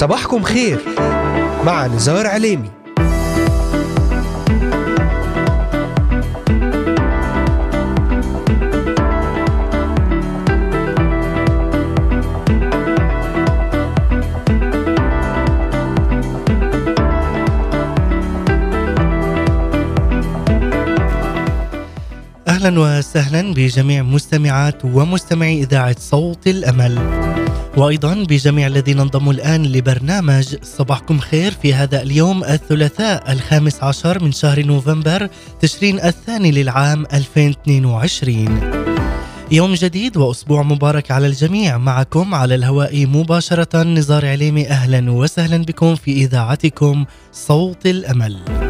صباحكم خير. مع نزار عليمي. أهلا وسهلا بجميع مستمعات ومستمعي إذاعة صوت الأمل. وأيضا بجميع الذين انضموا الآن لبرنامج صباحكم خير في هذا اليوم الثلاثاء الخامس عشر من شهر نوفمبر تشرين الثاني للعام 2022 يوم جديد وأسبوع مبارك على الجميع. معكم على الهواء مباشرة نزار عليمي. أهلا وسهلا بكم في إذاعتكم صوت الأمل.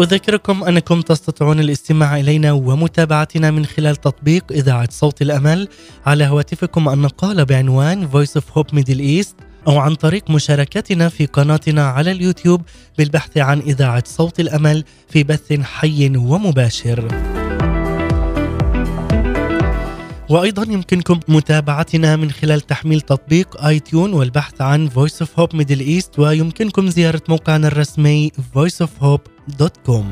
أذكركم أنكم تستطيعون الاستماع إلينا ومتابعتنا من خلال تطبيق إذاعة صوت الأمل على هواتفكم النقالة بعنوان Voice of Hope Middle East أو عن طريق مشاركتنا في قناتنا على اليوتيوب بالبحث عن إذاعة صوت الأمل في بث حي ومباشر. وأيضا يمكنكم متابعتنا من خلال تحميل تطبيق اي تيون والبحث عن Voice of Hope Middle East ويمكنكم زيارة موقعنا الرسمي voiceofhope.com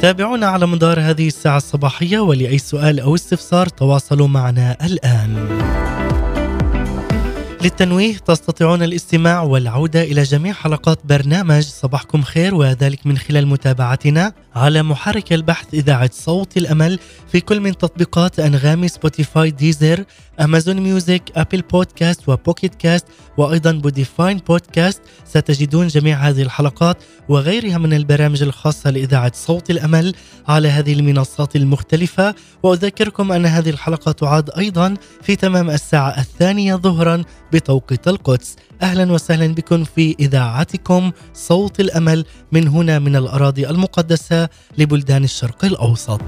تابعونا على مدار هذه الساعة الصباحية ولأي سؤال أو استفسار تواصلوا معنا الآن. للتنويه تستطيعون الاستماع والعودة إلى جميع حلقات برنامج صباحكم خير وذلك من خلال متابعتنا على محرك البحث إذاعة صوت الأمل في كل من تطبيقات Anghami Spotify Deezer Amazon Music Apple Podcast و Pocket Cast وأيضا بوديفاين بودكاست ستجدون جميع هذه الحلقات وغيرها من البرامج الخاصة لإذاعة صوت الأمل على هذه المنصات المختلفة. وأذكركم أن هذه الحلقة تعاد أيضا في تمام الساعة الثانية ظهرا بتوقيت القدس. أهلا وسهلا بكم في إذاعتكم صوت الأمل من هنا من الأراضي المقدسة لبلدان الشرق الأوسط.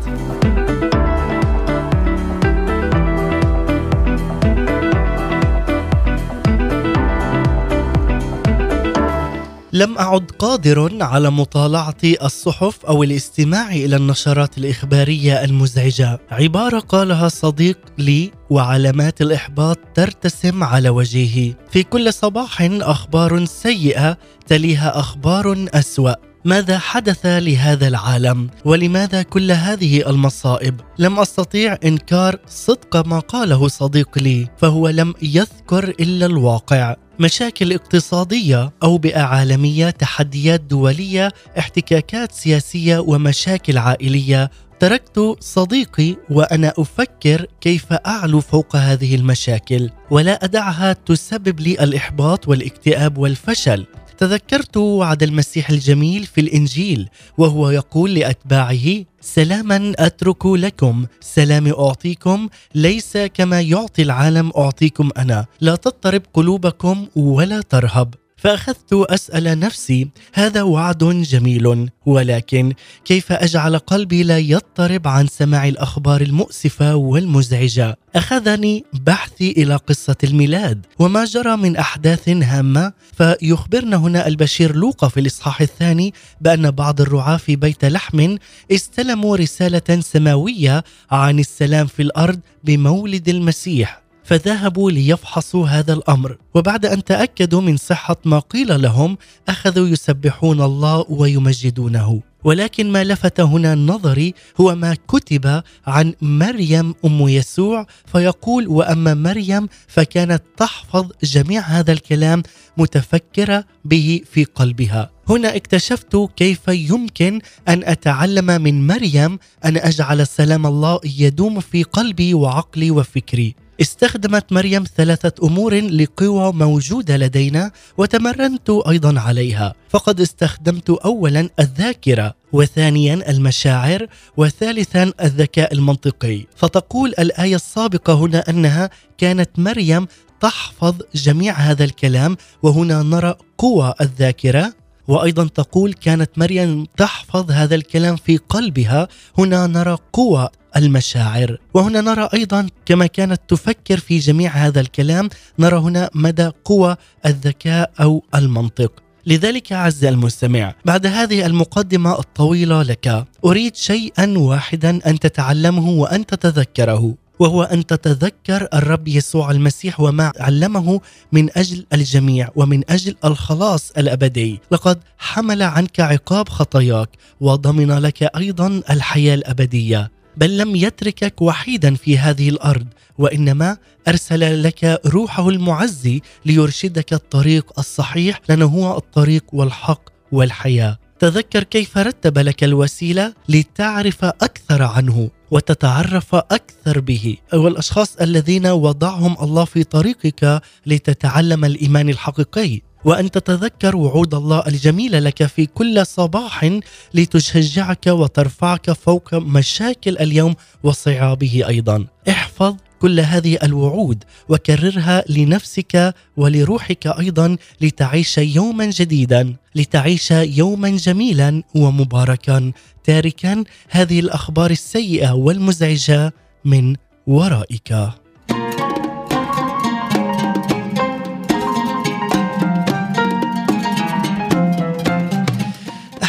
لم أعد قادر على مطالعة الصحف أو الاستماع إلى النشرات الإخبارية المزعجة. عبارة قالها صديق لي وعلامات الإحباط ترتسم على وجهه. في كل صباح أخبار سيئة تليها أخبار أسوأ. ماذا حدث لهذا العالم ولماذا كل هذه المصائب؟ لم أستطيع إنكار صدق ما قاله صديق لي فهو لم يذكر إلا الواقع. مشاكل اقتصادية اوبئه عالمية تحديات دولية احتكاكات سياسية ومشاكل عائلية. تركت صديقي وأنا أفكر كيف أعلو فوق هذه المشاكل ولا أدعها تسبب لي الإحباط والاكتئاب والفشل. تذكرت وعد المسيح الجميل في الإنجيل وهو يقول لأتباعه سلاما أترك لكم سلامي أعطيكم ليس كما يعطي العالم أعطيكم أنا لا تضطرب قلوبكم ولا ترهب. فأخذت أسأل نفسي هذا وعد جميل ولكن كيف أجعل قلبي لا يضطرب عن سماع الأخبار المؤسفة والمزعجة؟ أخذني بحثي إلى قصة الميلاد وما جرى من أحداث هامة. فيخبرنا هنا البشير لوقا في الإصحاح الثاني بأن بعض الرعاة في بيت لحم استلموا رسالة سماوية عن السلام في الأرض بمولد المسيح. فذهبوا ليفحصوا هذا الأمر. وبعد أن تأكدوا من صحة ما قيل لهم أخذوا يسبحون الله ويمجدونه. ولكن ما لفت هنا نظري هو ما كتب عن مريم أم يسوع فيقول وأما مريم فكانت تحفظ جميع هذا الكلام متفكرة به في قلبها. هنا اكتشفت كيف يمكن أن أتعلم من مريم أن أجعل سلام الله يدوم في قلبي وعقلي وفكري. استخدمت مريم ثلاثة أمور لقوى موجودة لدينا وتمرنت أيضا عليها. فقد استخدمت أولا الذاكرة وثانيا المشاعر وثالثا الذكاء المنطقي. فتقول الآية السابقة هنا أنها كانت مريم تحفظ جميع هذا الكلام وهنا نرى قوى الذاكرة. وأيضا تقول كانت مريم تحفظ هذا الكلام في قلبها هنا نرى قوة المشاعر. وهنا نرى أيضا كما كانت تفكر في جميع هذا الكلام نرى هنا مدى قوة الذكاء أو المنطق. لذلك عز المستمع بعد هذه المقدمة الطويلة لك أريد شيئا واحدا أن تتعلمه وأن تتذكره وهو أن تتذكر الرب يسوع المسيح وما علمه من أجل الجميع ومن أجل الخلاص الأبدي، لقد حمل عنك عقاب خطاياك وضمن لك أيضا الحياة الأبدية، بل لم يتركك وحيدا في هذه الأرض وإنما أرسل لك روحه المعزي ليرشدك الطريق الصحيح لأنه هو الطريق والحق والحياة. تذكر كيف رتب لك الوسيلة لتعرف أكثر عنه وتتعرف أكثر به. والأشخاص الذين وضعهم الله في طريقك لتتعلم الإيمان الحقيقي. وأن تتذكر وعود الله الجميله لك في كل صباح لتشجعك وترفعك فوق مشاكل اليوم وصعابه أيضا. احفظ كل هذه الوعود وكررها لنفسك ولروحك أيضا لتعيش يوما جديدا لتعيش يوما جميلا ومباركا. تاركا هذه الأخبار السيئة والمزعجة من ورائك.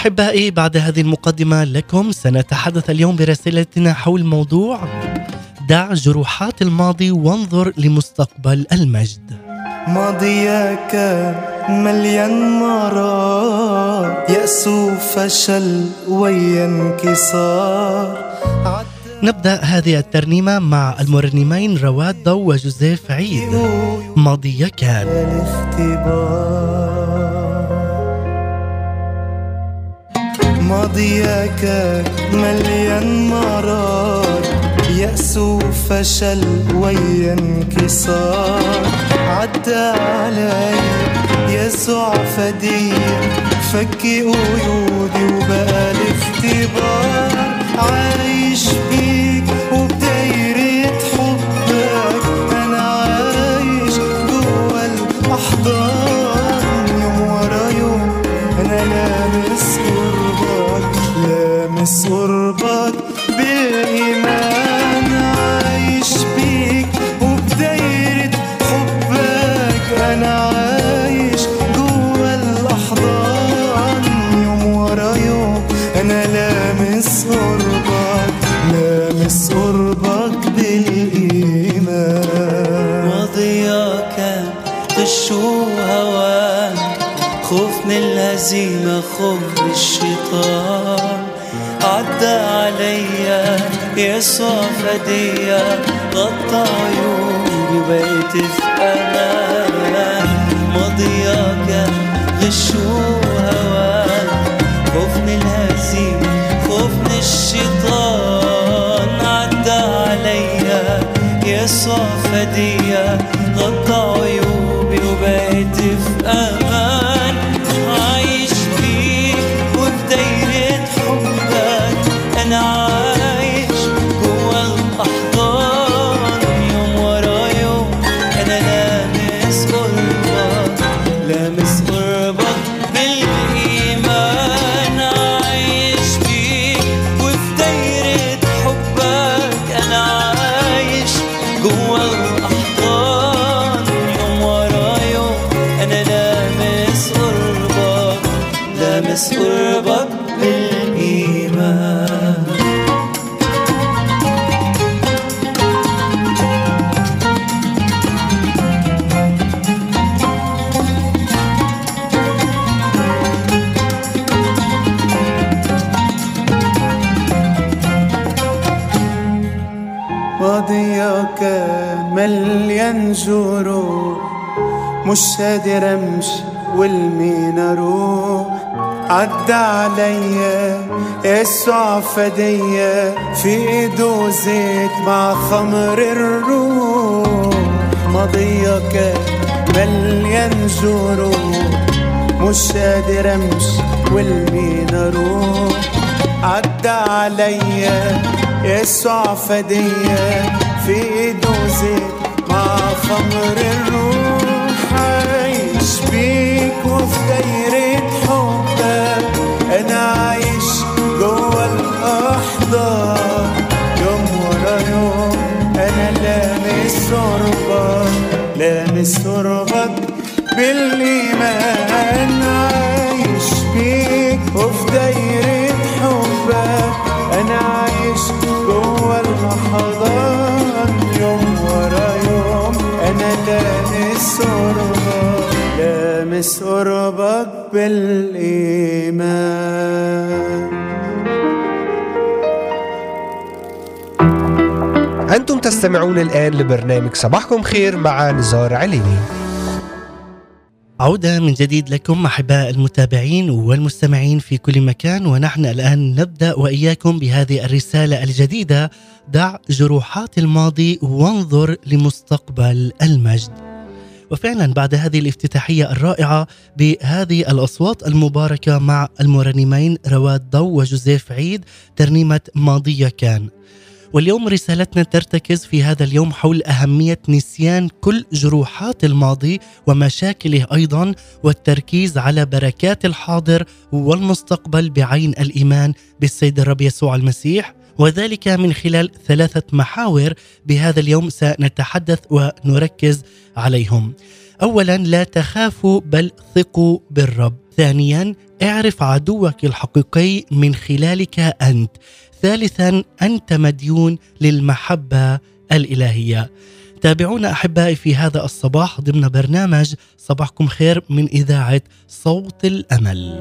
أحبائي بعد هذه المقدمة لكم سنتحدث اليوم برسالتنا حول موضوع دع جروحات الماضي وانظر لمستقبل المجد. ماضيك مليان مرار يأس وفشل وانكسار نبدأ هذه الترنيمة مع المرنمين رواد ضو وجوزيف عيد. ماضي كان ماضيك مليان مرار يأس وفشل ويا انكسار عدى علي يسوع فدي فكي قيودي وبقى الاختبار. عايش بيك قربك بالإيمان عايش بيك وبدايرة حبك أنا عايش جوا الأحضان يوم ورا يوم. أنا لامس قربك لامس قربك بالإيمان. ماضياك غش وهوان خوف من الهزيمة خوف من الشيطان. عدى عليا يسوع فديا غطى عيوني بقيت في أمان. ماضياك غش وهوان خوف من الهزيمة خوف من الشيطان. عدى عليا يسوع فديا غطى عيوبي وبقيت في أمان. ماضيك مليان جروح. مش قادر امشي والمين أروح عدى عليا يسوع فديا في ايده زيت مع خمر الروح. ماضيك مليان جروح. مش قادر امشي والمين أروح عدى عليا يسوع فديا في ايده زيت مع خمر الروح عايش بيك وفي دايرة حب أنا عايش جوا الأحضان. يوم ورا يوم أنا لامس قربك لامس قربك بالإيمان. لامس قربك بالإيمان أنتم تستمعون الآن لبرنامج صباحكم خير مع نزار عليني عودة من جديد لكم أحباء المتابعين والمستمعين في كل مكان ونحن الآن نبدأ وإياكم بهذه الرسالة الجديدة دع جروحات الماضي وانظر لمستقبل المجد. وفعلا بعد هذه الافتتاحية الرائعة بهذه الأصوات المباركة مع المرنمين رواد ضو وجوزيف عيد ترنيمة ماضية كان. واليوم رسالتنا ترتكز في هذا اليوم حول أهمية نسيان كل جروحات الماضي ومشاكله أيضا والتركيز على بركات الحاضر والمستقبل بعين الإيمان بالسيد الرب يسوع المسيح. وذلك من خلال ثلاثة محاور بهذا اليوم سنتحدث ونركز عليهم. أولا لا تخافوا بل ثقوا بالرب. ثانيا اعرف عدوك الحقيقي من خلالك أنت. ثالثا أنت مديون للمحبة الإلهية تابعونا أحبائي في هذا الصباح ضمن برنامج صباحكم خير من إذاعة صوت الأمل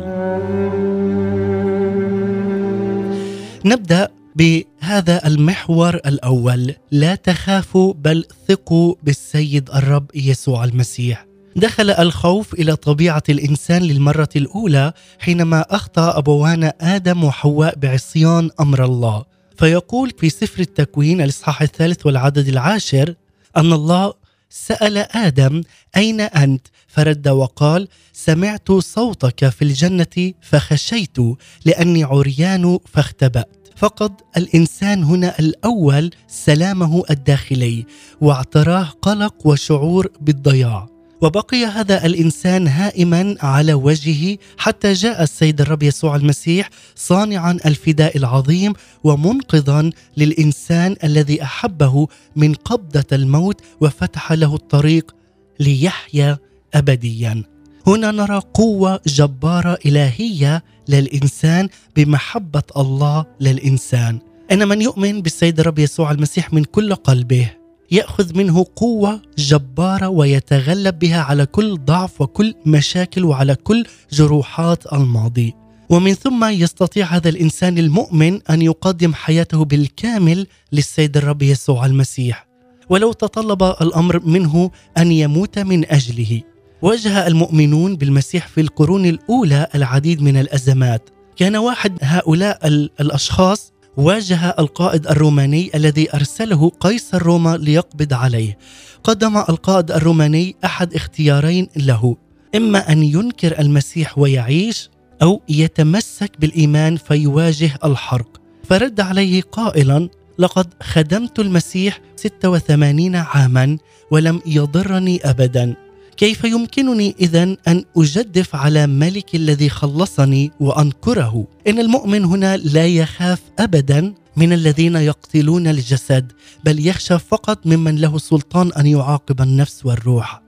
نبدأ بهذا المحور الأول لا تخافوا بل ثقوا بالسيد الرب يسوع المسيح. دخل الخوف إلى طبيعة الإنسان للمرة الأولى حينما أخطأ ابوانا آدم وحواء بعصيان أمر الله. فيقول في سفر التكوين الإصحاح الثالث والعدد العاشر أن الله سأل آدم أين أنت؟ فرد وقال سمعت صوتك في الجنة فخشيت لأني عريان فاختبأت. فقد الإنسان هنا الأول سلامه الداخلي واعتراه قلق وشعور بالضياع وبقي هذا الإنسان هائما على وجهه حتى جاء السيد الرب يسوع المسيح صانعا الفداء العظيم ومنقذا للإنسان الذي أحبه من قبضة الموت وفتح له الطريق ليحيا ابديا. هنا نرى قوة جبارة إلهية للإنسان بمحبة الله للإنسان. ان من يؤمن بالسيد الرب يسوع المسيح من كل قلبه. يأخذ منه قوة جبارة ويتغلب بها على كل ضعف وكل مشاكل وعلى كل جروحات الماضي. ومن ثم يستطيع هذا الإنسان المؤمن أن يقدم حياته بالكامل للسيد الرب يسوع المسيح. ولو تطلب الأمر منه أن يموت من أجله. واجه المؤمنون بالمسيح في القرون الأولى العديد من الأزمات. كان واحد هؤلاء الأشخاص واجه القائد الروماني الذي أرسله قيصر روما ليقبض عليه. قدم القائد الروماني أحد اختيارين له إما أن ينكر المسيح ويعيش أو يتمسك بالإيمان فيواجه الحرق. فرد عليه قائلا لقد خدمت المسيح 86 عاما ولم يضرني ابدا. كيف يمكنني اذا أن أجدف على ملك الذي خلصني وأنكره؟ إن المؤمن هنا لا يخاف ابدا من الذين يقتلون الجسد بل يخشى فقط ممن له سلطان أن يعاقب النفس والروح.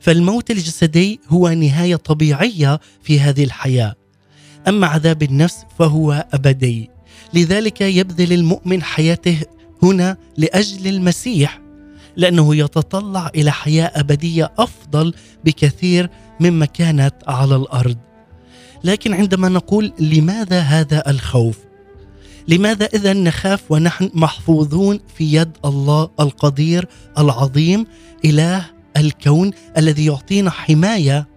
فالموت الجسدي هو نهاية طبيعية في هذه الحياة. أما عذاب النفس فهو أبدي. لذلك يبذل المؤمن حياته هنا لأجل المسيح لأنه يتطلع إلى حياة أبدية أفضل بكثير مما كانت على الأرض. لكن عندما نقول لماذا هذا الخوف؟ لماذا اذا نخاف ونحن محفوظون في يد الله القدير العظيم إله الكون الذي يعطينا حماية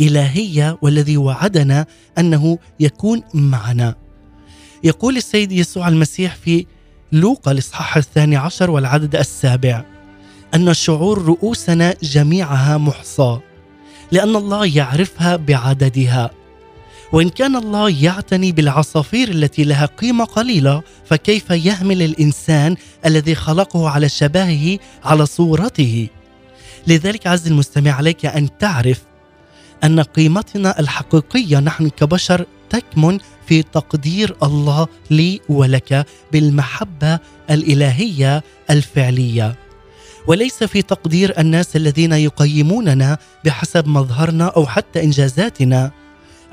إلهية والذي وعدنا أنه يكون معنا؟ يقول السيد يسوع المسيح في لوقا الإصحاح الثاني عشر والعدد السابع أن شعور رؤوسنا جميعها محصاه لأن الله يعرفها بعددها. وإن كان الله يعتني بالعصافير التي لها قيمة قليلة فكيف يهمل الإنسان الذي خلقه على شبهه على صورته؟ لذلك عز المستمع عليك أن تعرف أن قيمتنا الحقيقية نحن كبشر تكمن في تقدير الله لي ولك بالمحبة الإلهية الفعلية. وليس في تقدير الناس الذين يقيموننا بحسب مظهرنا أو حتى إنجازاتنا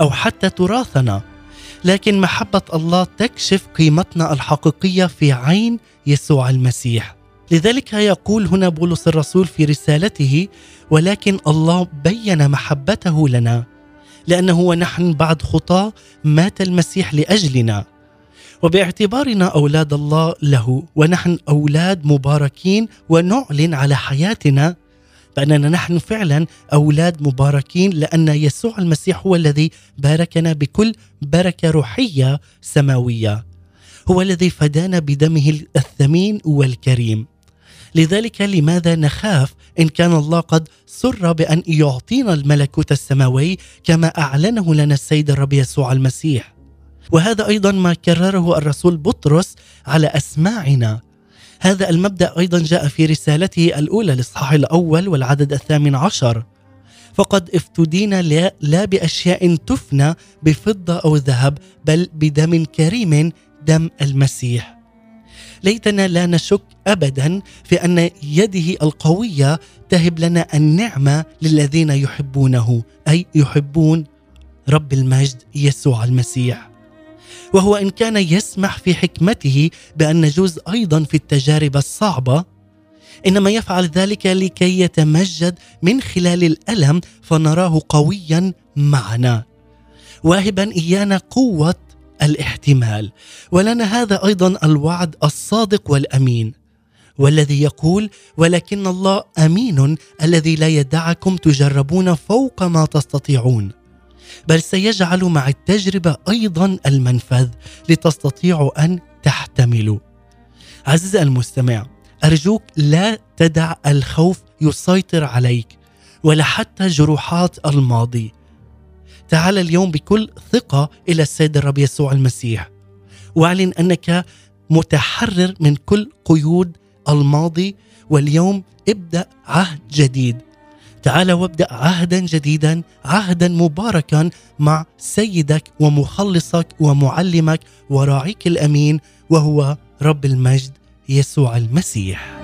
أو حتى تراثنا. لكن محبة الله تكشف قيمتنا الحقيقية في عين يسوع المسيح. لذلك يقول هنا بولس الرسول في رسالته ولكن الله بين محبته لنا لأنه ونحن بعد خطاه مات المسيح لأجلنا. وباعتبارنا أولاد الله له ونحن أولاد مباركين ونعلن على حياتنا بأننا نحن فعلا أولاد مباركين لأن يسوع المسيح هو الذي باركنا بكل بركة روحية سماوية. هو الذي فدانا بدمه الثمين والكريم. لذلك لماذا نخاف؟ إن كان الله قد سر بأن يعطينا الملكوت السماوي كما أعلنه لنا السيد الرب يسوع المسيح. وهذا أيضا ما كرره الرسول بطرس على أسماعنا. هذا المبدأ أيضا جاء في رسالته الأولى الاصحاح الأول والعدد الثامن عشر. فقد افتدينا لا, لا بأشياء تفنى بفضة أو ذهب بل بدم كريم دم المسيح. ليتنا لا نشك ابدا في أن يده القوية تهب لنا النعمة للذين يحبونه أي يحبون رب المجد يسوع المسيح. وهو إن كان يسمح في حكمته بأن نجوز أيضا في التجارب الصعبة إنما يفعل ذلك لكي يتمجد من خلال الألم فنراه قويا معنا. واهبا إيانا قوة الاحتمال. ولنا هذا أيضا الوعد الصادق والأمين والذي يقول ولكن الله أمين الذي لا يدعكم تجربون فوق ما تستطيعون. بل سيجعل مع التجربة أيضا المنفذ لتستطيعوا أن تحتملوا عزيزي المستمع أرجوك لا تدع الخوف يسيطر عليك ولا حتى جروحات الماضي. تعال اليوم بكل ثقة إلى السيد الرب يسوع المسيح. واعلن أنك متحرر من كل قيود الماضي واليوم ابدأ عهد جديد. تعال وابدأ عهدا جديدا عهدا مباركا مع سيدك ومخلصك ومعلمك وراعيك الأمين وهو رب المجد يسوع المسيح.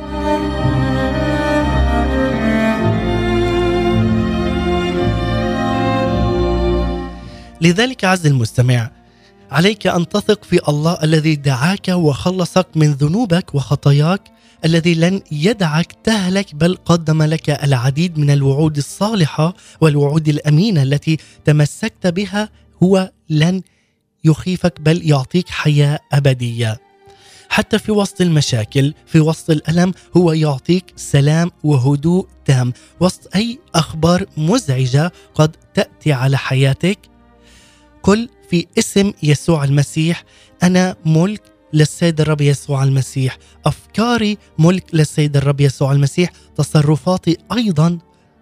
لذلك عز المستمع عليك أن تثق في الله الذي دعاك وخلصك من ذنوبك وخطاياك الذي لن يدعك تهلك بل قدم لك العديد من الوعود الصالحة والوعود الأمينة التي تمسكت بها. هو لن يخيفك بل يعطيك حياة أبدية. حتى في وسط المشاكل في وسط الألم هو يعطيك سلام وهدوء تام. وسط أي أخبار مزعجة قد تأتي على حياتك. كل في اسم يسوع المسيح أنا ملك للسيد الرب يسوع المسيح. أفكاري ملك للسيد الرب يسوع المسيح تصرفاتي أيضا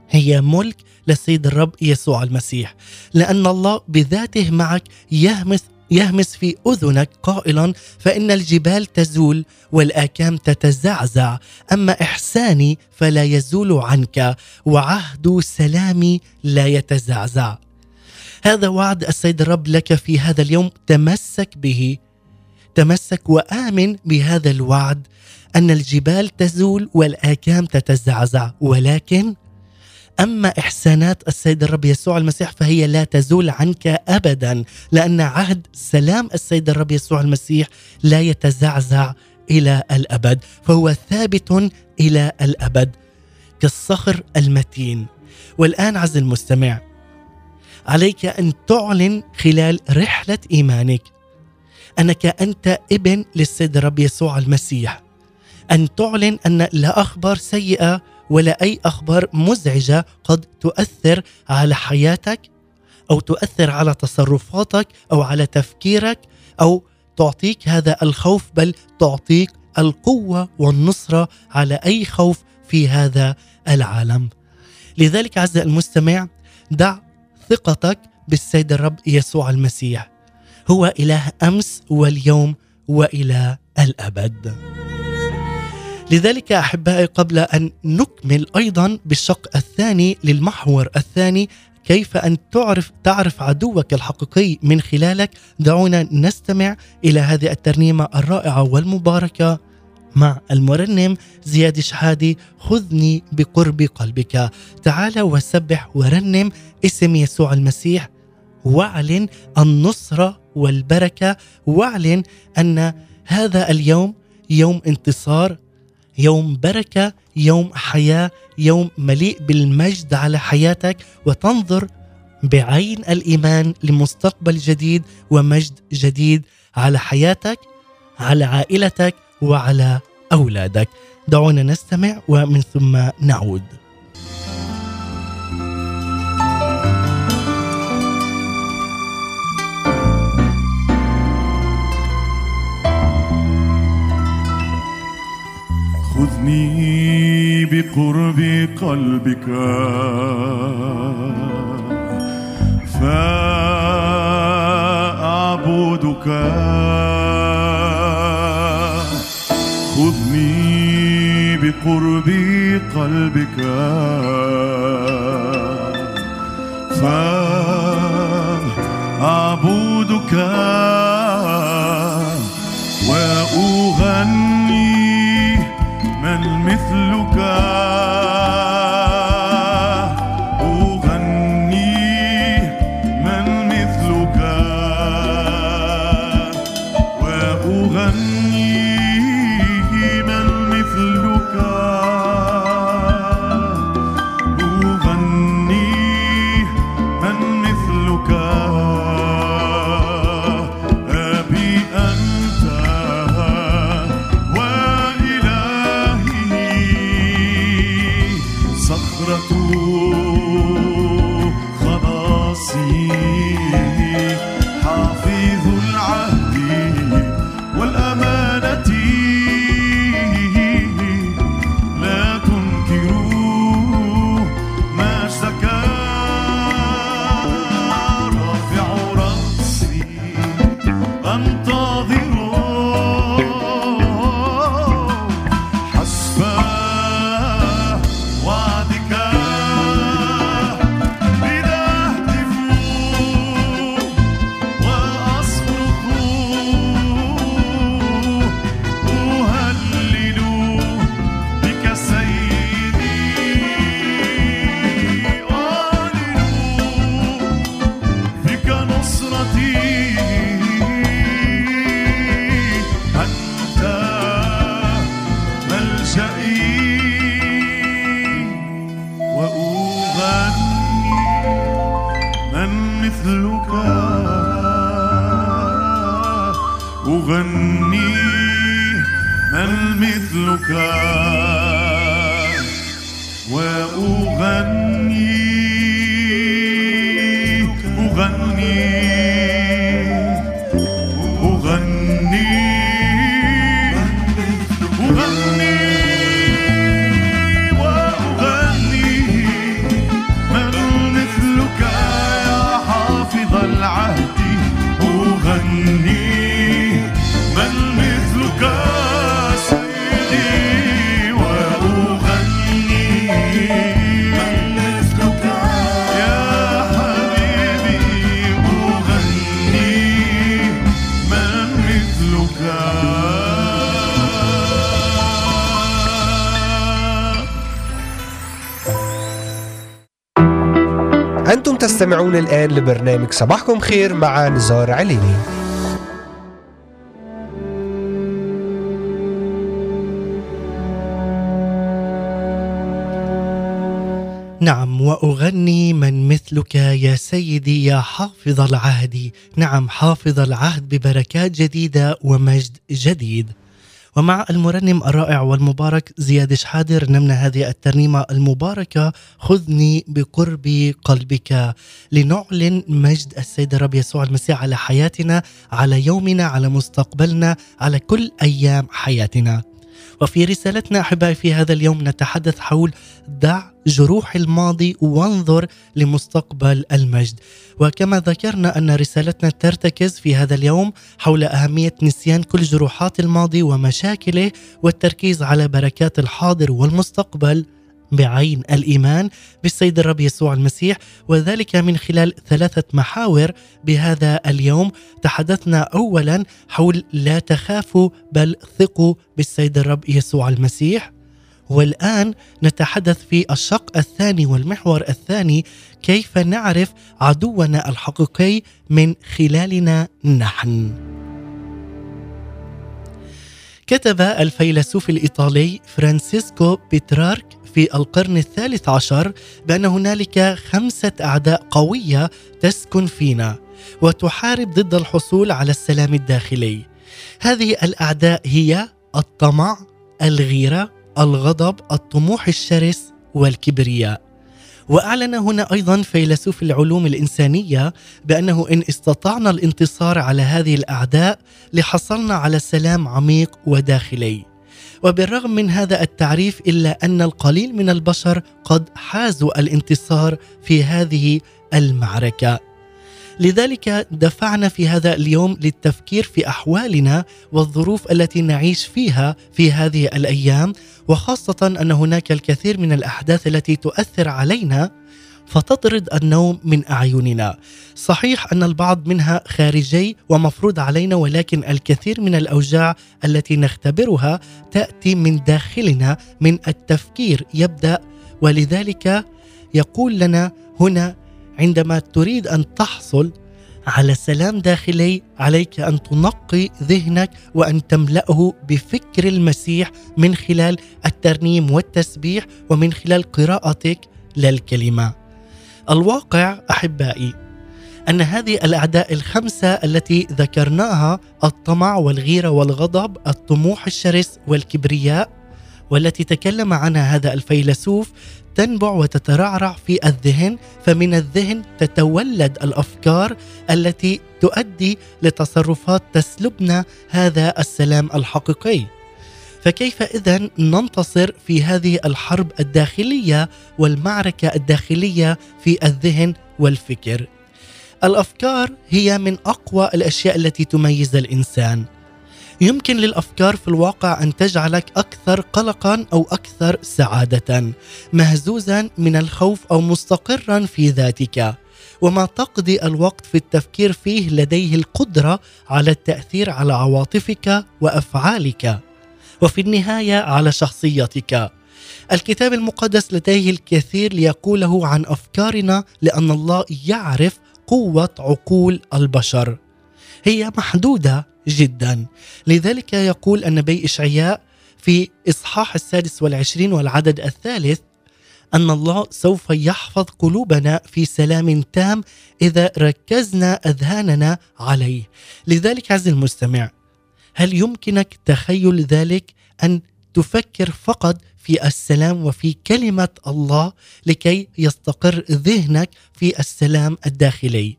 هي ملك للسيد الرب يسوع المسيح. لأن الله بذاته معك يهمس يهمس في أذنك قائلا فإن الجبال تزول والآكام تتزعزع. أما إحساني فلا يزول عنك وعهد سلامي لا يتزعزع. هذا وعد السيد الرب لك في هذا اليوم. تمسك به تمسك وآمن بهذا الوعد أن الجبال تزول والآكام تتزعزع. ولكن أما إحسانات السيد الرب يسوع المسيح فهي لا تزول عنك ابدا لأن عهد سلام السيد الرب يسوع المسيح لا يتزعزع إلى الأبد فهو ثابت إلى الأبد كالصخر المتين. والآن عز المستمع عليك أن تعلن خلال رحلة إيمانك. أنك أنت ابن للسيد الرب يسوع المسيح أن تعلن أن لا أخبار سيئة ولا أي أخبار مزعجة قد تؤثر على حياتك أو تؤثر على تصرفاتك أو على تفكيرك أو تعطيك هذا الخوف بل تعطيك القوة والنصرة على أي خوف في هذا العالم. لذلك عز المستمع دع ثقتك بالسيد الرب يسوع المسيح. هو إله أمس واليوم وإلى الأبد. لذلك أحبائي قبل أن نكمل أيضا بالشق الثاني للمحور الثاني كيف أن تعرف تعرف عدوك الحقيقي من خلالك؟ دعونا نستمع إلى هذه الترنيمة الرائعة والمباركة مع المرنم زياد شحادي. خذني بقرب قلبك. تعال وسبح ورنم اسم يسوع المسيح واعلن النصرة والبركة. واعلن أن هذا اليوم يوم انتصار يوم بركة يوم حياة يوم مليء بالمجد على حياتك. وتنظر بعين الإيمان لمستقبل جديد ومجد جديد على حياتك على عائلتك وعلى أولادك. دعونا نستمع ومن ثم نعود. خذني بقرب قلبك. فأعبدك. خذني بقرب قلبك. فأعبدك. مثلك الآن لبرنامج صباحكم خير مع نزار عليني نعم وأغني من مثلك يا سيدي يا حافظ العهد. نعم حافظ العهد ببركات جديدة ومجد جديد. ومع المرنم الرائع والمبارك زياد شحادة رنمنا هذه الترنيمة المباركة خذني بقرب قلبك لنعلن مجد السيد الرب يسوع المسيح على حياتنا على يومنا على مستقبلنا على كل أيام حياتنا. وفي رسالتنا أحبائي في هذا اليوم نتحدث حول دع جروح الماضي وانظر لمستقبل المجد. وكما ذكرنا أن رسالتنا ترتكز في هذا اليوم حول أهمية نسيان كل جروحات الماضي ومشاكله والتركيز على بركات الحاضر والمستقبل. بعين الإيمان بالسيد الرب يسوع المسيح وذلك من خلال ثلاثة محاور بهذا اليوم تحدثنا اولا حول لا تخافوا بل ثقوا بالسيد الرب يسوع المسيح والآن نتحدث في الشق الثاني والمحور الثاني كيف نعرف عدونا الحقيقي من خلالنا نحن. كتب الفيلسوف الإيطالي فرانسيسكو بيترارك في القرن الثالث عشر بأن هنالك خمسة أعداء قوية تسكن فينا وتحارب ضد الحصول على السلام الداخلي. هذه الأعداء هي الطمع، الغيرة، الغضب، الطموح الشرس والكبرياء. وأعلن هنا أيضا فيلسوف العلوم الإنسانية بأنه إن استطعنا الانتصار على هذه الأعداء لحصلنا على سلام عميق وداخلي. وبالرغم من هذا التعريف إلا أن القليل من البشر قد حازوا الانتصار في هذه المعركة. لذلك دفعنا في هذا اليوم للتفكير في أحوالنا والظروف التي نعيش فيها في هذه الأيام وخاصة أن هناك الكثير من الأحداث التي تؤثر علينا فتطرد النوم من أعيننا. صحيح أن البعض منها خارجي ومفروض علينا ولكن الكثير من الأوجاع التي نختبرها تأتي من داخلنا من التفكير يبدأ ولذلك يقول لنا هنا عندما تريد أن تحصل على سلام داخلي عليك أن تنقي ذهنك وأن تملأه بفكر المسيح من خلال الترنيم والتسبيح ومن خلال قراءتك للكلمة. الواقع أحبائي أن هذه الأعداء الخمسة التي ذكرناها الطمع والغيرة والغضب، الطموح الشرس والكبرياء والتي تكلم عنها هذا الفيلسوف تنبع وتترعرع في الذهن فمن الذهن تتولد الأفكار التي تؤدي لتصرفات تسلبنا هذا السلام الحقيقي. فكيف اذا ننتصر في هذه الحرب الداخلية والمعركة الداخلية في الذهن والفكر؟ الأفكار هي من أقوى الأشياء التي تميز الإنسان. يمكن للأفكار في الواقع أن تجعلك أكثر قلقا أو أكثر سعادة مهزوزا من الخوف أو مستقرا في ذاتك وما تقضي الوقت في التفكير فيه لديه القدرة على التأثير على عواطفك وأفعالك وفي النهاية على شخصيتك. الكتاب المقدس لديه الكثير ليقوله عن أفكارنا لأن الله يعرف قوة عقول البشر. هي محدودة جدا. لذلك يقول النبي إشعياء في إصحاح السادس والعشرين والعدد الثالث أن الله سوف يحفظ قلوبنا في سلام تام إذا ركزنا أذهاننا عليه. لذلك عز المستمع هل يمكنك تخيل ذلك؟ أن تفكر فقط في السلام وفي كلمة الله لكي يستقر ذهنك في السلام الداخلي.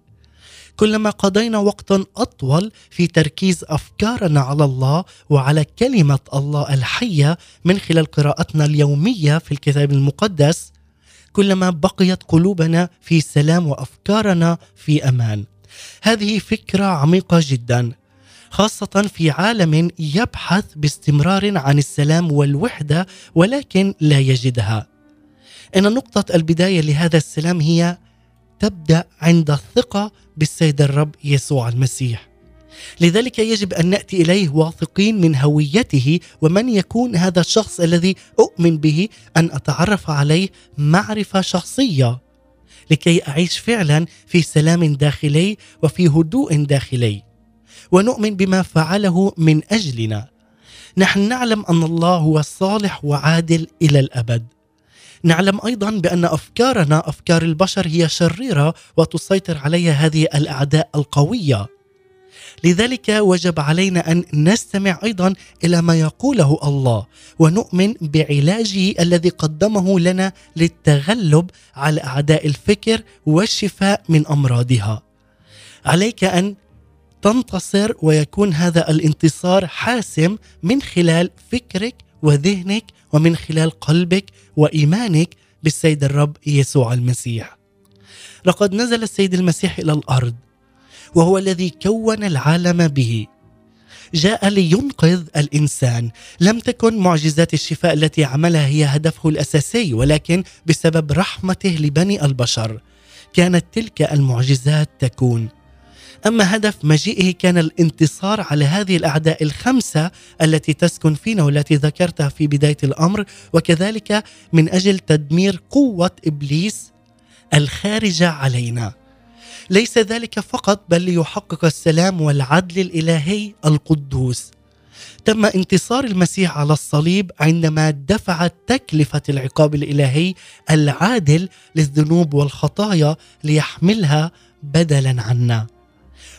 كلما قضينا وقتا أطول في تركيز أفكارنا على الله وعلى كلمة الله الحية من خلال قراءتنا اليومية في الكتاب المقدس كلما بقيت قلوبنا في سلام وأفكارنا في أمان. هذه فكرة عميقة جدا. خاصة في عالم يبحث باستمرار عن السلام والوحدة ولكن لا يجدها. إن نقطة البداية لهذا السلام هي تبدأ عند الثقة بالسيد الرب يسوع المسيح. لذلك يجب أن نأتي إليه واثقين من هويته ومن يكون هذا الشخص الذي أؤمن به أن أتعرف عليه معرفة شخصية لكي أعيش فعلا في سلام داخلي وفي هدوء داخلي. ونؤمن بما فعله من أجلنا. نحن نعلم أن الله هو صالح وعادل إلى الأبد. نعلم أيضا بأن أفكارنا أفكار البشر هي شريرة وتسيطر عليها هذه الأعداء القوية. لذلك وجب علينا أن نستمع أيضا إلى ما يقوله الله ونؤمن بعلاجه الذي قدمه لنا للتغلب على أعداء الفكر والشفاء من أمراضها. عليك أن تنتصر ويكون هذا الانتصار حاسم من خلال فكرك وذهنك ومن خلال قلبك وإيمانك بالسيد الرب يسوع المسيح. لقد نزل السيد المسيح إلى الأرض وهو الذي كون العالم به. جاء لينقذ الإنسان لم تكن معجزات الشفاء التي عملها هي هدفه الأساسي ولكن بسبب رحمته لبني البشر كانت تلك المعجزات تكون أما هدف مجيئه كان الانتصار على هذه الأعداء الخمسة التي تسكن فينا والتي ذكرتها في بداية الأمر وكذلك من أجل تدمير قوة إبليس الخارجة علينا. ليس ذلك فقط بل ليحقق السلام والعدل الإلهي القدوس. تم انتصار المسيح على الصليب عندما دفع تكلفة العقاب الإلهي العادل للذنوب والخطايا ليحملها بدلا عنا.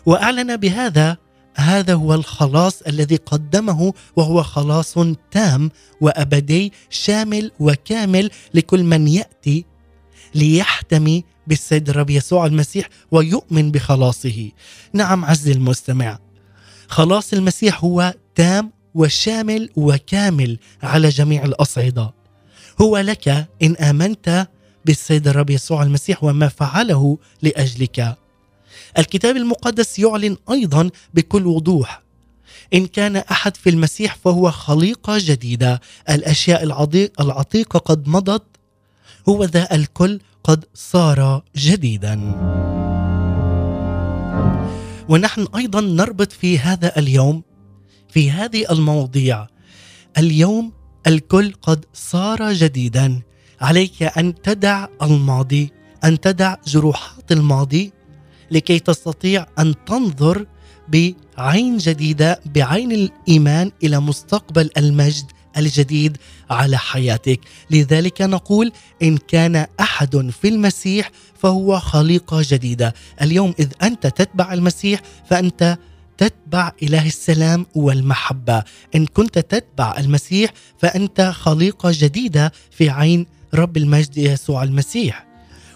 وأعلن بهذا هذا هو الخلاص الذي قدمه وهو خلاص تام وأبدي شامل وكامل لكل من يأتي ليحتمي بالسيد الرب يسوع المسيح ويؤمن بخلاصه. نعم عز المستمع. خلاص المسيح هو تام وشامل وكامل على جميع الأصعدة. هو لك إن آمنت بالسيد الرب يسوع المسيح وما فعله لأجلك. الكتاب المقدس يعلن أيضا بكل وضوح. إن كان أحد في المسيح فهو خليقة جديدة الأشياء العتيقة قد مضت هو ذا الكل قد صار جديدا. ونحن أيضا نربط في هذا اليوم في هذه المواضيع اليوم الكل قد صار جديدا. عليك أن تدع الماضي أن تدع جروحات الماضي لكي تستطيع أن تنظر بعين جديدة بعين الإيمان إلى مستقبل المجد الجديد على حياتك. لذلك نقول إن كان أحد في المسيح فهو خليقة جديدة. اليوم إذ أنت تتبع المسيح فأنت تتبع إله السلام والمحبة. إن كنت تتبع المسيح فأنت خليقة جديدة في عين رب المجد يسوع المسيح.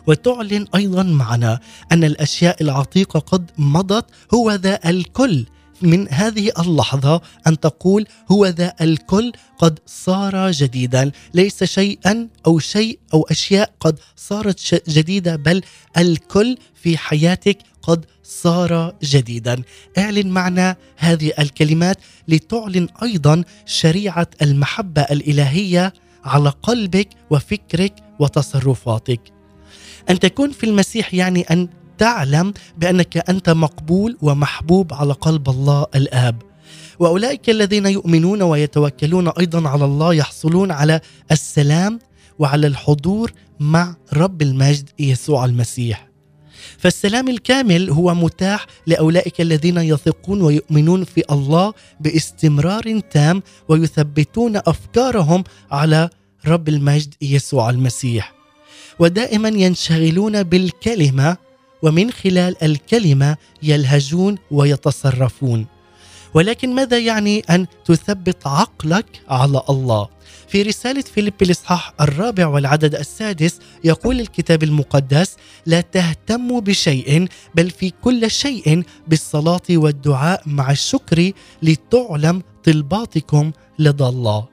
وتعلن أيضا معنا أن الأشياء العتيقة قد مضت هو ذا الكل. من هذه اللحظة أن تقول هو ذا الكل قد صار جديدا. ليس شيئا أو شيء أو أشياء قد صارت جديدة بل الكل في حياتك قد صار جديدا. اعلن معنا هذه الكلمات لتعلن أيضا شريعة المحبة الإلهية على قلبك وفكرك وتصرفاتك. أن تكون في المسيح يعني أن تعلم بأنك أنت مقبول ومحبوب على قلب الله الآب. وأولئك الذين يؤمنون ويتوكلون أيضا على الله يحصلون على السلام وعلى الحضور مع رب المجد يسوع المسيح. فالسلام الكامل هو متاح لأولئك الذين يثقون ويؤمنون في الله باستمرار تام ويثبتون أفكارهم على رب المجد يسوع المسيح. ودائما ينشغلون بالكلمة ومن خلال الكلمة يلهجون ويتصرفون. ولكن ماذا يعني أن تثبت عقلك على الله؟ في رسالة فيليب الإصحاح الرابع والعدد السادس يقول الكتاب المقدس لا تهتموا بشيء بل في كل شيء بالصلاة والدعاء مع الشكر لتعلم طلباتكم لدى الله.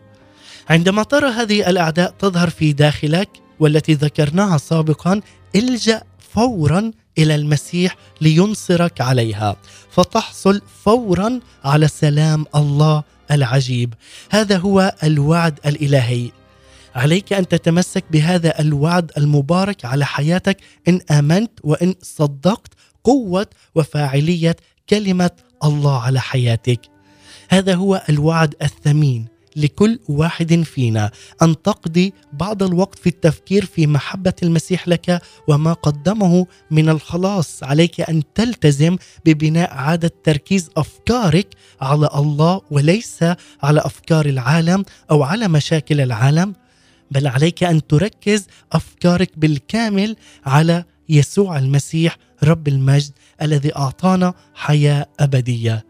عندما ترى هذه الأعداء تظهر في داخلك والتي ذكرناها سابقا الجأ فورا إلى المسيح لينصرك عليها. فتحصل فورا على سلام الله العجيب. هذا هو الوعد الإلهي. عليك أن تتمسك بهذا الوعد المبارك على حياتك إن آمنت وإن صدقت قوة وفاعلية كلمة الله على حياتك. هذا هو الوعد الثمين. لكل واحد فينا أن تقضي بعض الوقت في التفكير في محبة المسيح لك وما قدمه من الخلاص. عليك أن تلتزم ببناء عادة تركيز أفكارك على الله وليس على أفكار العالم أو على مشاكل العالم بل عليك أن تركز أفكارك بالكامل على يسوع المسيح رب المجد الذي أعطانا حياة أبدية.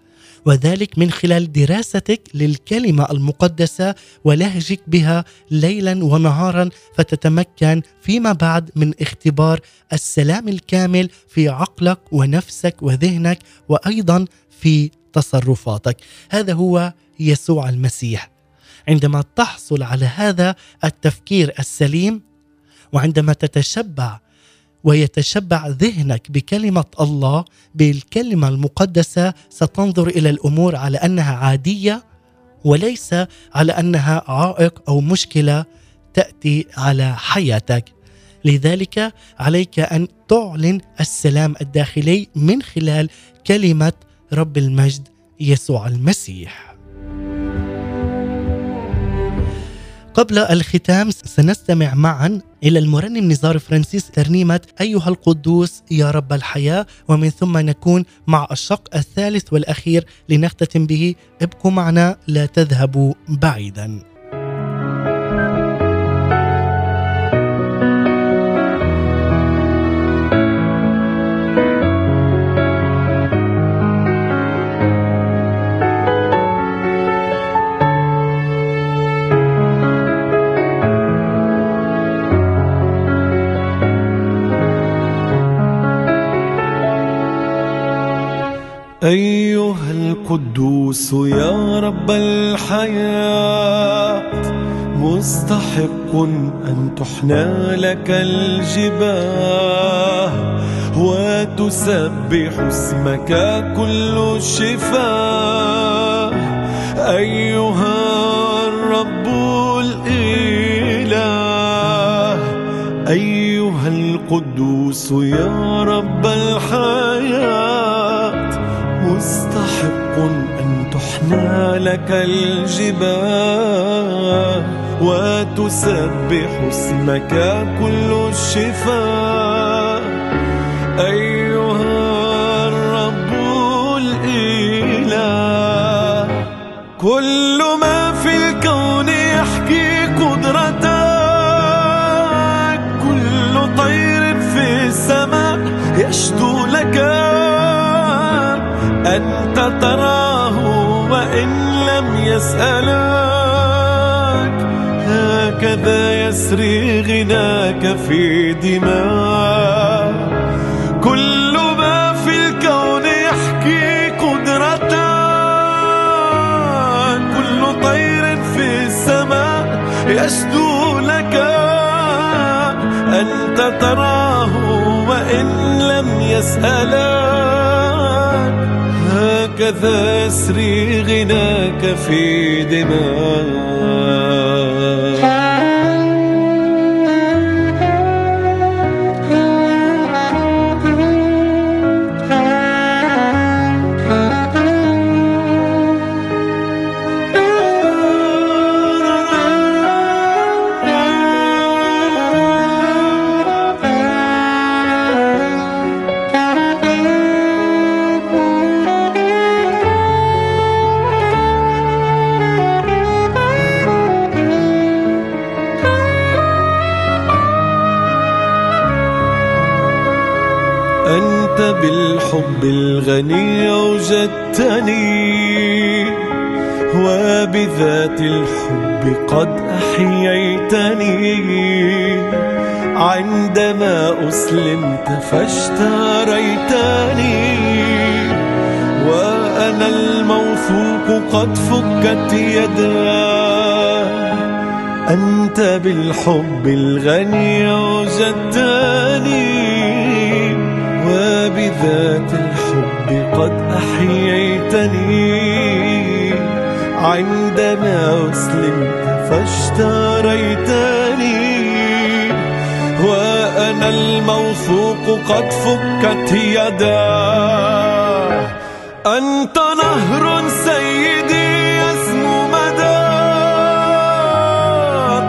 وذلك من خلال دراستك للكلمة المقدسة ولهجك بها ليلا ونهارا فتتمكن فيما بعد من اختبار السلام الكامل في عقلك ونفسك وذهنك وأيضا في تصرفاتك. هذا هو يسوع المسيح. عندما تحصل على هذا التفكير السليم وعندما تتشبع ويتشبع ذهنك بكلمة الله بالكلمة المقدسة. ستنظر إلى الأمور على أنها عادية وليس على أنها عائق أو مشكلة تأتي على حياتك. لذلك عليك أن تعلن السلام الداخلي من خلال كلمة رب المجد يسوع المسيح. قبل الختام سنستمع معا إلى المرنم نزار فرانسيس ترنيمة أيها القدوس يا رب الحياة. ومن ثم نكون مع الشق الثالث والأخير لنختتم به. ابقوا معنا لا تذهبوا بعيدا. أيها القدوس يا رب الحياة مستحق أن تحنى لك الجباه وتسبح اسمك كل الشفاه أيها الرب الإله أيها القدوس يا رب الحياة. مستحق أن تحنى لك الجباه وتسبح اسمك كل الشفاء. أيها الرب الإله كل تراه وإن لم يسألك هكذا يسري غناك في دماء. كل ما في الكون يحكي قدرتك كل طير في السماء يشدو لك. أنت تراه وإن لم يسألك. هكذا يسري غناك في دماء. قد فكت يداه أنت نهر سيدي يسمو مدى.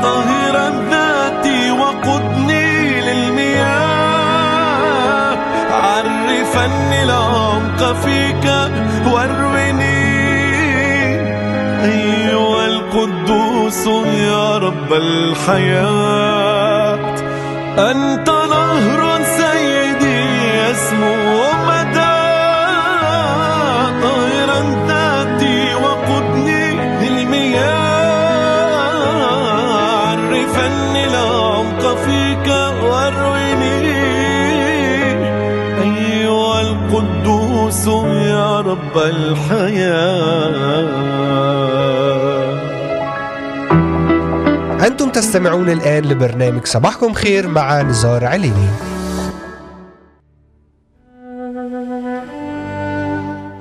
طاهرا ذاتي وقدني للمياه. عرفني العمق فيك واروني. أيها القدوس يا رب الحياة. أنت القدوس يا رب الحياة. أنتم تستمعون الآن لبرنامج صباحكم خير مع نزار عليني.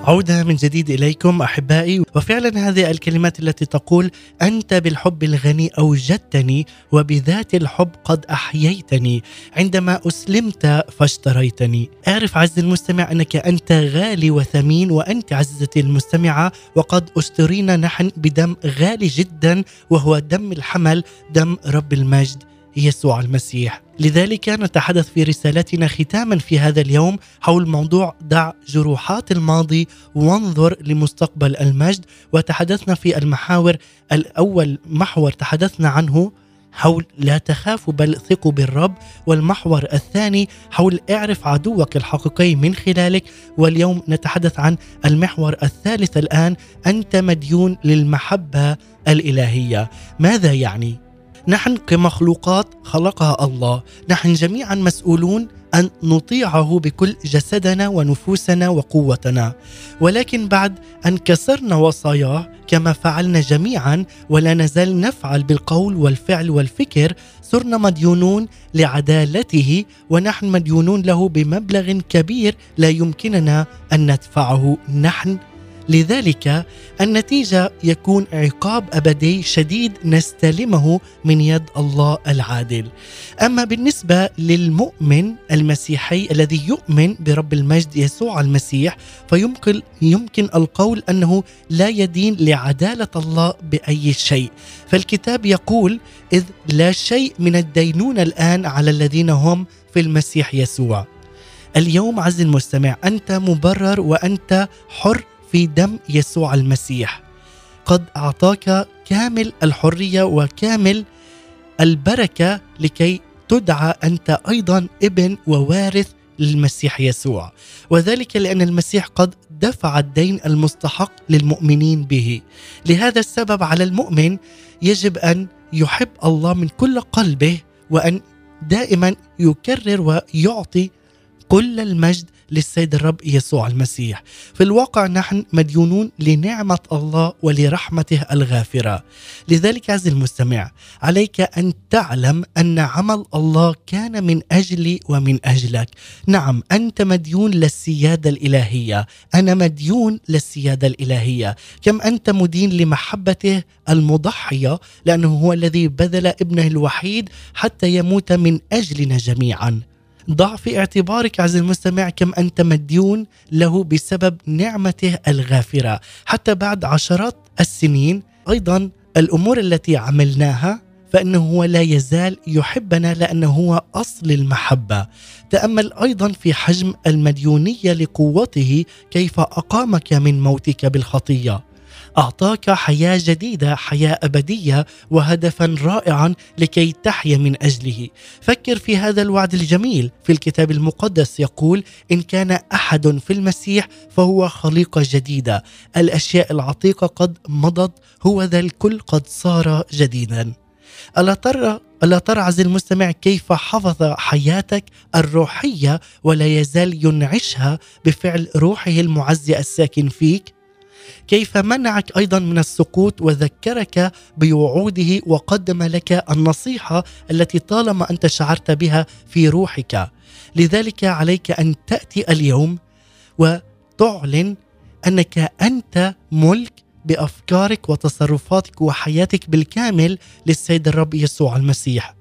عودة من جديد إليكم أحبائي. وفعلا هذه الكلمات التي تقول أنت بالحب الغني أوجدتني وبذات الحب قد أحييتني. عندما أسلمت فاشتريتني. أعرف عز المستمع أنك أنت غالي وثمين وأنت عزيزتي المستمعة وقد اشترينا نحن بدم غالي جدا وهو دم الحمل دم رب المجد يسوع المسيح. لذلك نتحدث في رسالتنا ختاما في هذا اليوم حول موضوع دع جروحات الماضي وانظر لمستقبل المجد. وتحدثنا في المحاور الأول محور تحدثنا عنه حول لا تخافوا بل ثقوا بالرب والمحور الثاني حول اعرف عدوك الحقيقي من خلالك. واليوم نتحدث عن المحور الثالث الآن أنت مديون للمحبة الإلهية. ماذا يعني؟ نحن كمخلوقات خلقها الله. نحن جميعا مسؤولون أن نطيعه بكل جسدنا ونفوسنا وقوتنا. ولكن بعد أن كسرنا وصاياه كما فعلنا جميعا ولا نزال نفعل بالقول والفعل والفكر صرنا مديونون لعدالته ونحن مديونون له بمبلغ كبير لا يمكننا أن ندفعه نحن لذلك النتيجة يكون عقاب أبدي شديد نستلمه من يد الله العادل. أما بالنسبة للمؤمن المسيحي الذي يؤمن برب المجد يسوع المسيح فيمكن يمكن القول أنه لا يدين لعدالة الله بأي شيء. فالكتاب يقول إذ لا شيء من الدينونه الآن على الذين هم في المسيح يسوع. اليوم عز المستمع أنت مبرر وأنت حر في دم يسوع المسيح. قد أعطاك كامل الحرية وكامل البركة لكي تدعى أنت أيضا ابن ووارث للمسيح يسوع. وذلك لأن المسيح قد دفع الدين المستحق للمؤمنين به. لهذا السبب على المؤمن يجب أن يحب الله من كل قلبه وأن دائما يكرر ويعطي كل المجد للسيد الرب يسوع المسيح. في الواقع نحن مديونون لنعمة الله ولرحمته الغافرة. لذلك عز المستمع عليك أن تعلم أن عمل الله كان من أجلي ومن أجلك. نعم أنت مديون للسيادة الإلهية. أنا مديون للسيادة الإلهية. كم أنت مدين لمحبته المضحية لأنه هو الذي بذل ابنه الوحيد حتى يموت من أجلنا جميعا. ضع في اعتبارك عز المستمع كم أنت مديون له بسبب نعمته الغافرة. حتى بعد عشرات السنين أيضا الأمور التي عملناها فإنه هو لا يزال يحبنا لأنه هو أصل المحبة. تأمل أيضا في حجم المديونية لقوته كيف أقامك من موتك بالخطية. أعطاك حياة جديدة حياة أبدية وهدفا رائعا لكي تحيا من أجله. فكر في هذا الوعد الجميل. في الكتاب المقدس يقول إن كان أحد في المسيح فهو خليقة جديدة. الأشياء العتيقة قد مضت هو ذا الكل قد صار جديدا. ألا ترى ألا ترى عز المستمع كيف حفظ حياتك الروحية ولا يزال ينعشها بفعل روحه المعزي الساكن فيك؟ كيف منعك أيضا من السقوط وذكرك بوعوده وقدم لك النصيحة التي طالما أنت شعرت بها في روحك. لذلك عليك أن تأتي اليوم وتعلن أنك أنت ملك بأفكارك وتصرفاتك وحياتك بالكامل للسيد الرب يسوع المسيح.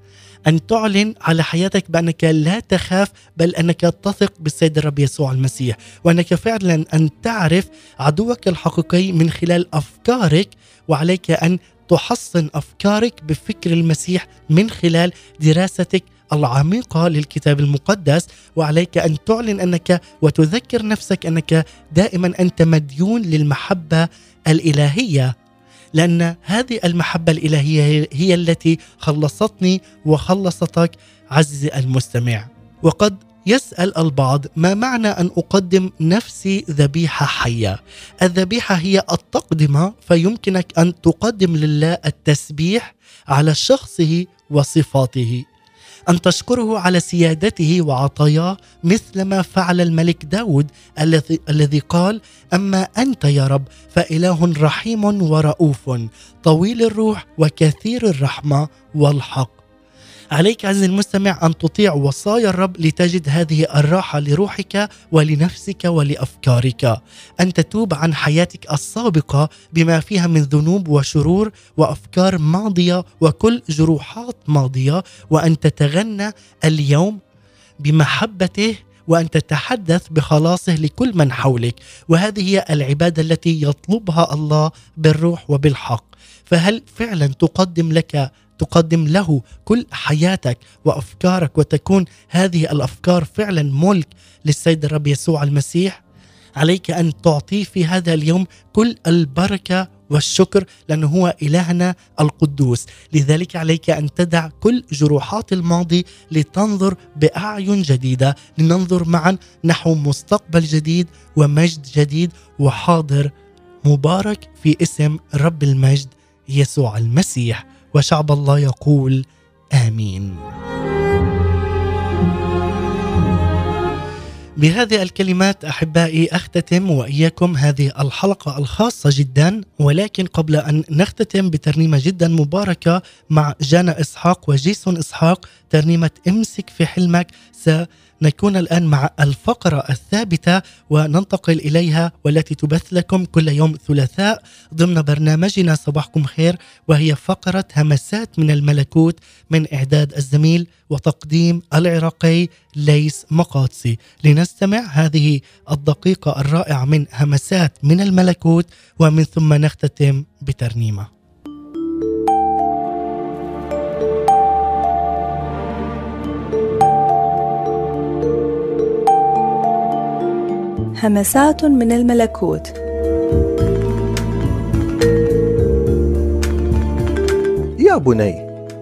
أن تعلن على حياتك بأنك لا تخاف بل أنك تثق بالسيد الرب يسوع المسيح وأنك فعلا أن تعرف عدوك الحقيقي من خلال أفكارك وعليك أن تحصن أفكارك بفكر المسيح من خلال دراستك العميقة للكتاب المقدس وعليك أن تعلن أنك وتذكر نفسك أنك دائما أنت مديون للمحبة الإلهية. لأن هذه المحبة الإلهية هي التي خلصتني وخلصتك عزيزي المستمع. وقد يسأل البعض ما معنى أن أقدم نفسي ذبيحة حية؟ الذبيحة هي التقدمة فيمكنك أن تقدم لله التسبيح على شخصه وصفاته. أن تشكره على سيادته وعطاياه مثل ما فعل الملك داود الذي, الذي قال أما أنت يا رب فإله رحيم ورؤوف طويل الروح وكثير الرحمة والحق. عليك عزيزي المستمع أن تطيع وصايا الرب لتجد هذه الراحة لروحك ولنفسك ولأفكارك. أن تتوب عن حياتك السابقة بما فيها من ذنوب وشرور وأفكار ماضية وكل جروحات ماضية وأن تتغنى اليوم بمحبته وأن تتحدث بخلاصه لكل من حولك. وهذه هي العبادة التي يطلبها الله بالروح وبالحق. فهل فعلا تقدم لك تقدم له كل حياتك وأفكارك وتكون هذه الأفكار فعلا ملك للسيد الرب يسوع المسيح. عليك أن تعطيه في هذا اليوم كل البركة والشكر لأنه هو إلهنا القدوس، لذلك عليك أن تدع كل جروحات الماضي لتنظر بأعين جديدة، لننظر معا نحو مستقبل جديد ومجد جديد وحاضر مبارك في اسم رب المجد يسوع المسيح، وشعب الله يقول آمين. بهذه الكلمات أحبائي أختتم وإياكم هذه الحلقة الخاصة جدا ولكن قبل أن نختتم بترنيمة جدا مباركة مع جانا إسحاق وجيسون إسحاق ترنيمة امسك في حلمك سنكون الآن مع الفقرة الثابتة وننتقل إليها والتي تبث لكم كل يوم ثلاثاء ضمن برنامجنا صباحكم خير وهي فقرة همسات من الملكوت من إعداد الزميل وتقديم العراقي ليس مقاطسي لنستمع هذه الدقيقة الرائعة من همسات من الملكوت ومن ثم نختتم بترنيمة. همسات من الملكوت. يا بني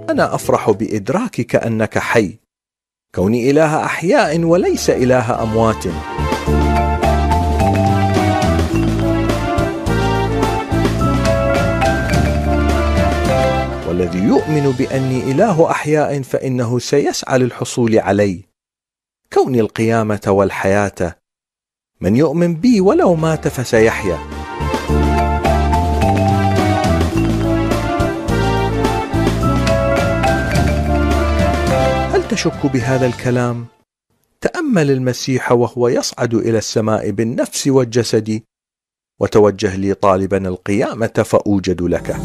أنا أفرح بإدراكك أنك حي. كوني إله أحياء وليس إله أموات. والذي يؤمن بأني إله أحياء فإنه سيسعى للحصول علي. كوني القيامة والحياة من يؤمن بي ولو مات فسيحيا. هل تشك بهذا الكلام؟ تأمل المسيح وهو يصعد إلى السماء بالنفس والجسد. وتوجه لي طالبا القيامة فأوجد لك.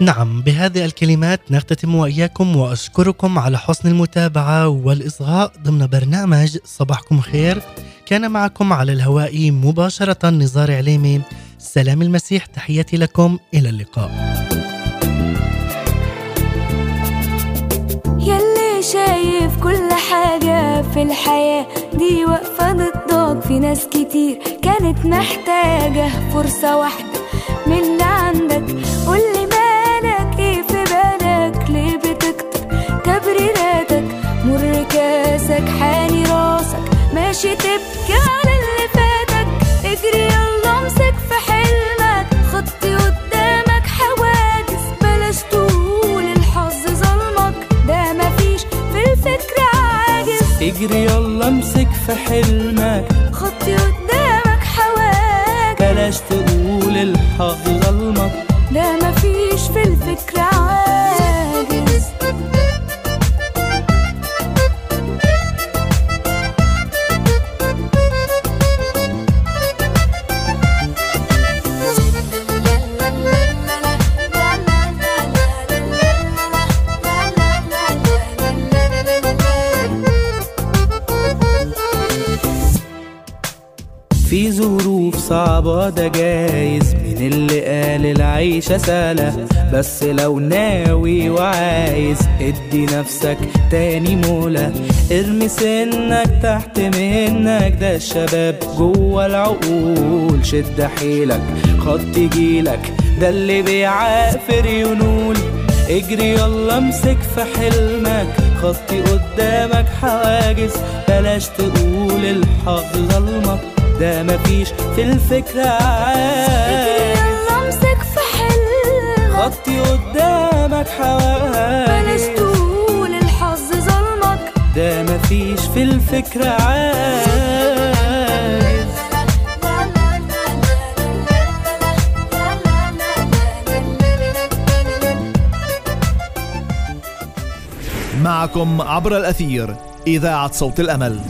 نعم بهذه الكلمات نختتم وإياكم وأشكركم على حسن المتابعة والإصغاء ضمن برنامج صباحكم خير. كان معكم على الهواء مباشرة نزار عليمي. سلام المسيح تحياتي لكم. إلى اللقاء. يلي شايف كل حاجة في الحياة دي واقفة ضدك. في ناس كتير كانت محتاجة فرصة واحدة من اللي عندك. قولي كاسك حاني راسك. ماشي تبكي على اللي فاتك. اجري يلا امسك في حلمك. خطي قدامك حواجز. بلاش تقول الحظ ظلمك. ده مفيش في الفكرة عاجز. اجري يلا امسك في حلمك. خطي قدامك حواجز. بلاش تقول الحظ ظلمك. ده مفيش صعبة ده جايز. من اللي قال العيشة سهلة؟ بس لو ناوي وعايز ادي نفسك تاني مولى. ارمي سنك تحت منك ده الشباب جوه العقول. شد حيلك خط يجيلك ده اللي بيعافر ينول. اجري يلا امسك في حلمك. خطي قدامك حواجز بلاش تقول الحظ ظلمك. ده مفيش في الفكرة. عاد يلا امسك في حل خطي قدامك حواس. بلاش تقول الحظ ظلمك. ده مفيش في الفكرة. عاد معكم عبر الأثير إذاعة صوت الأمل.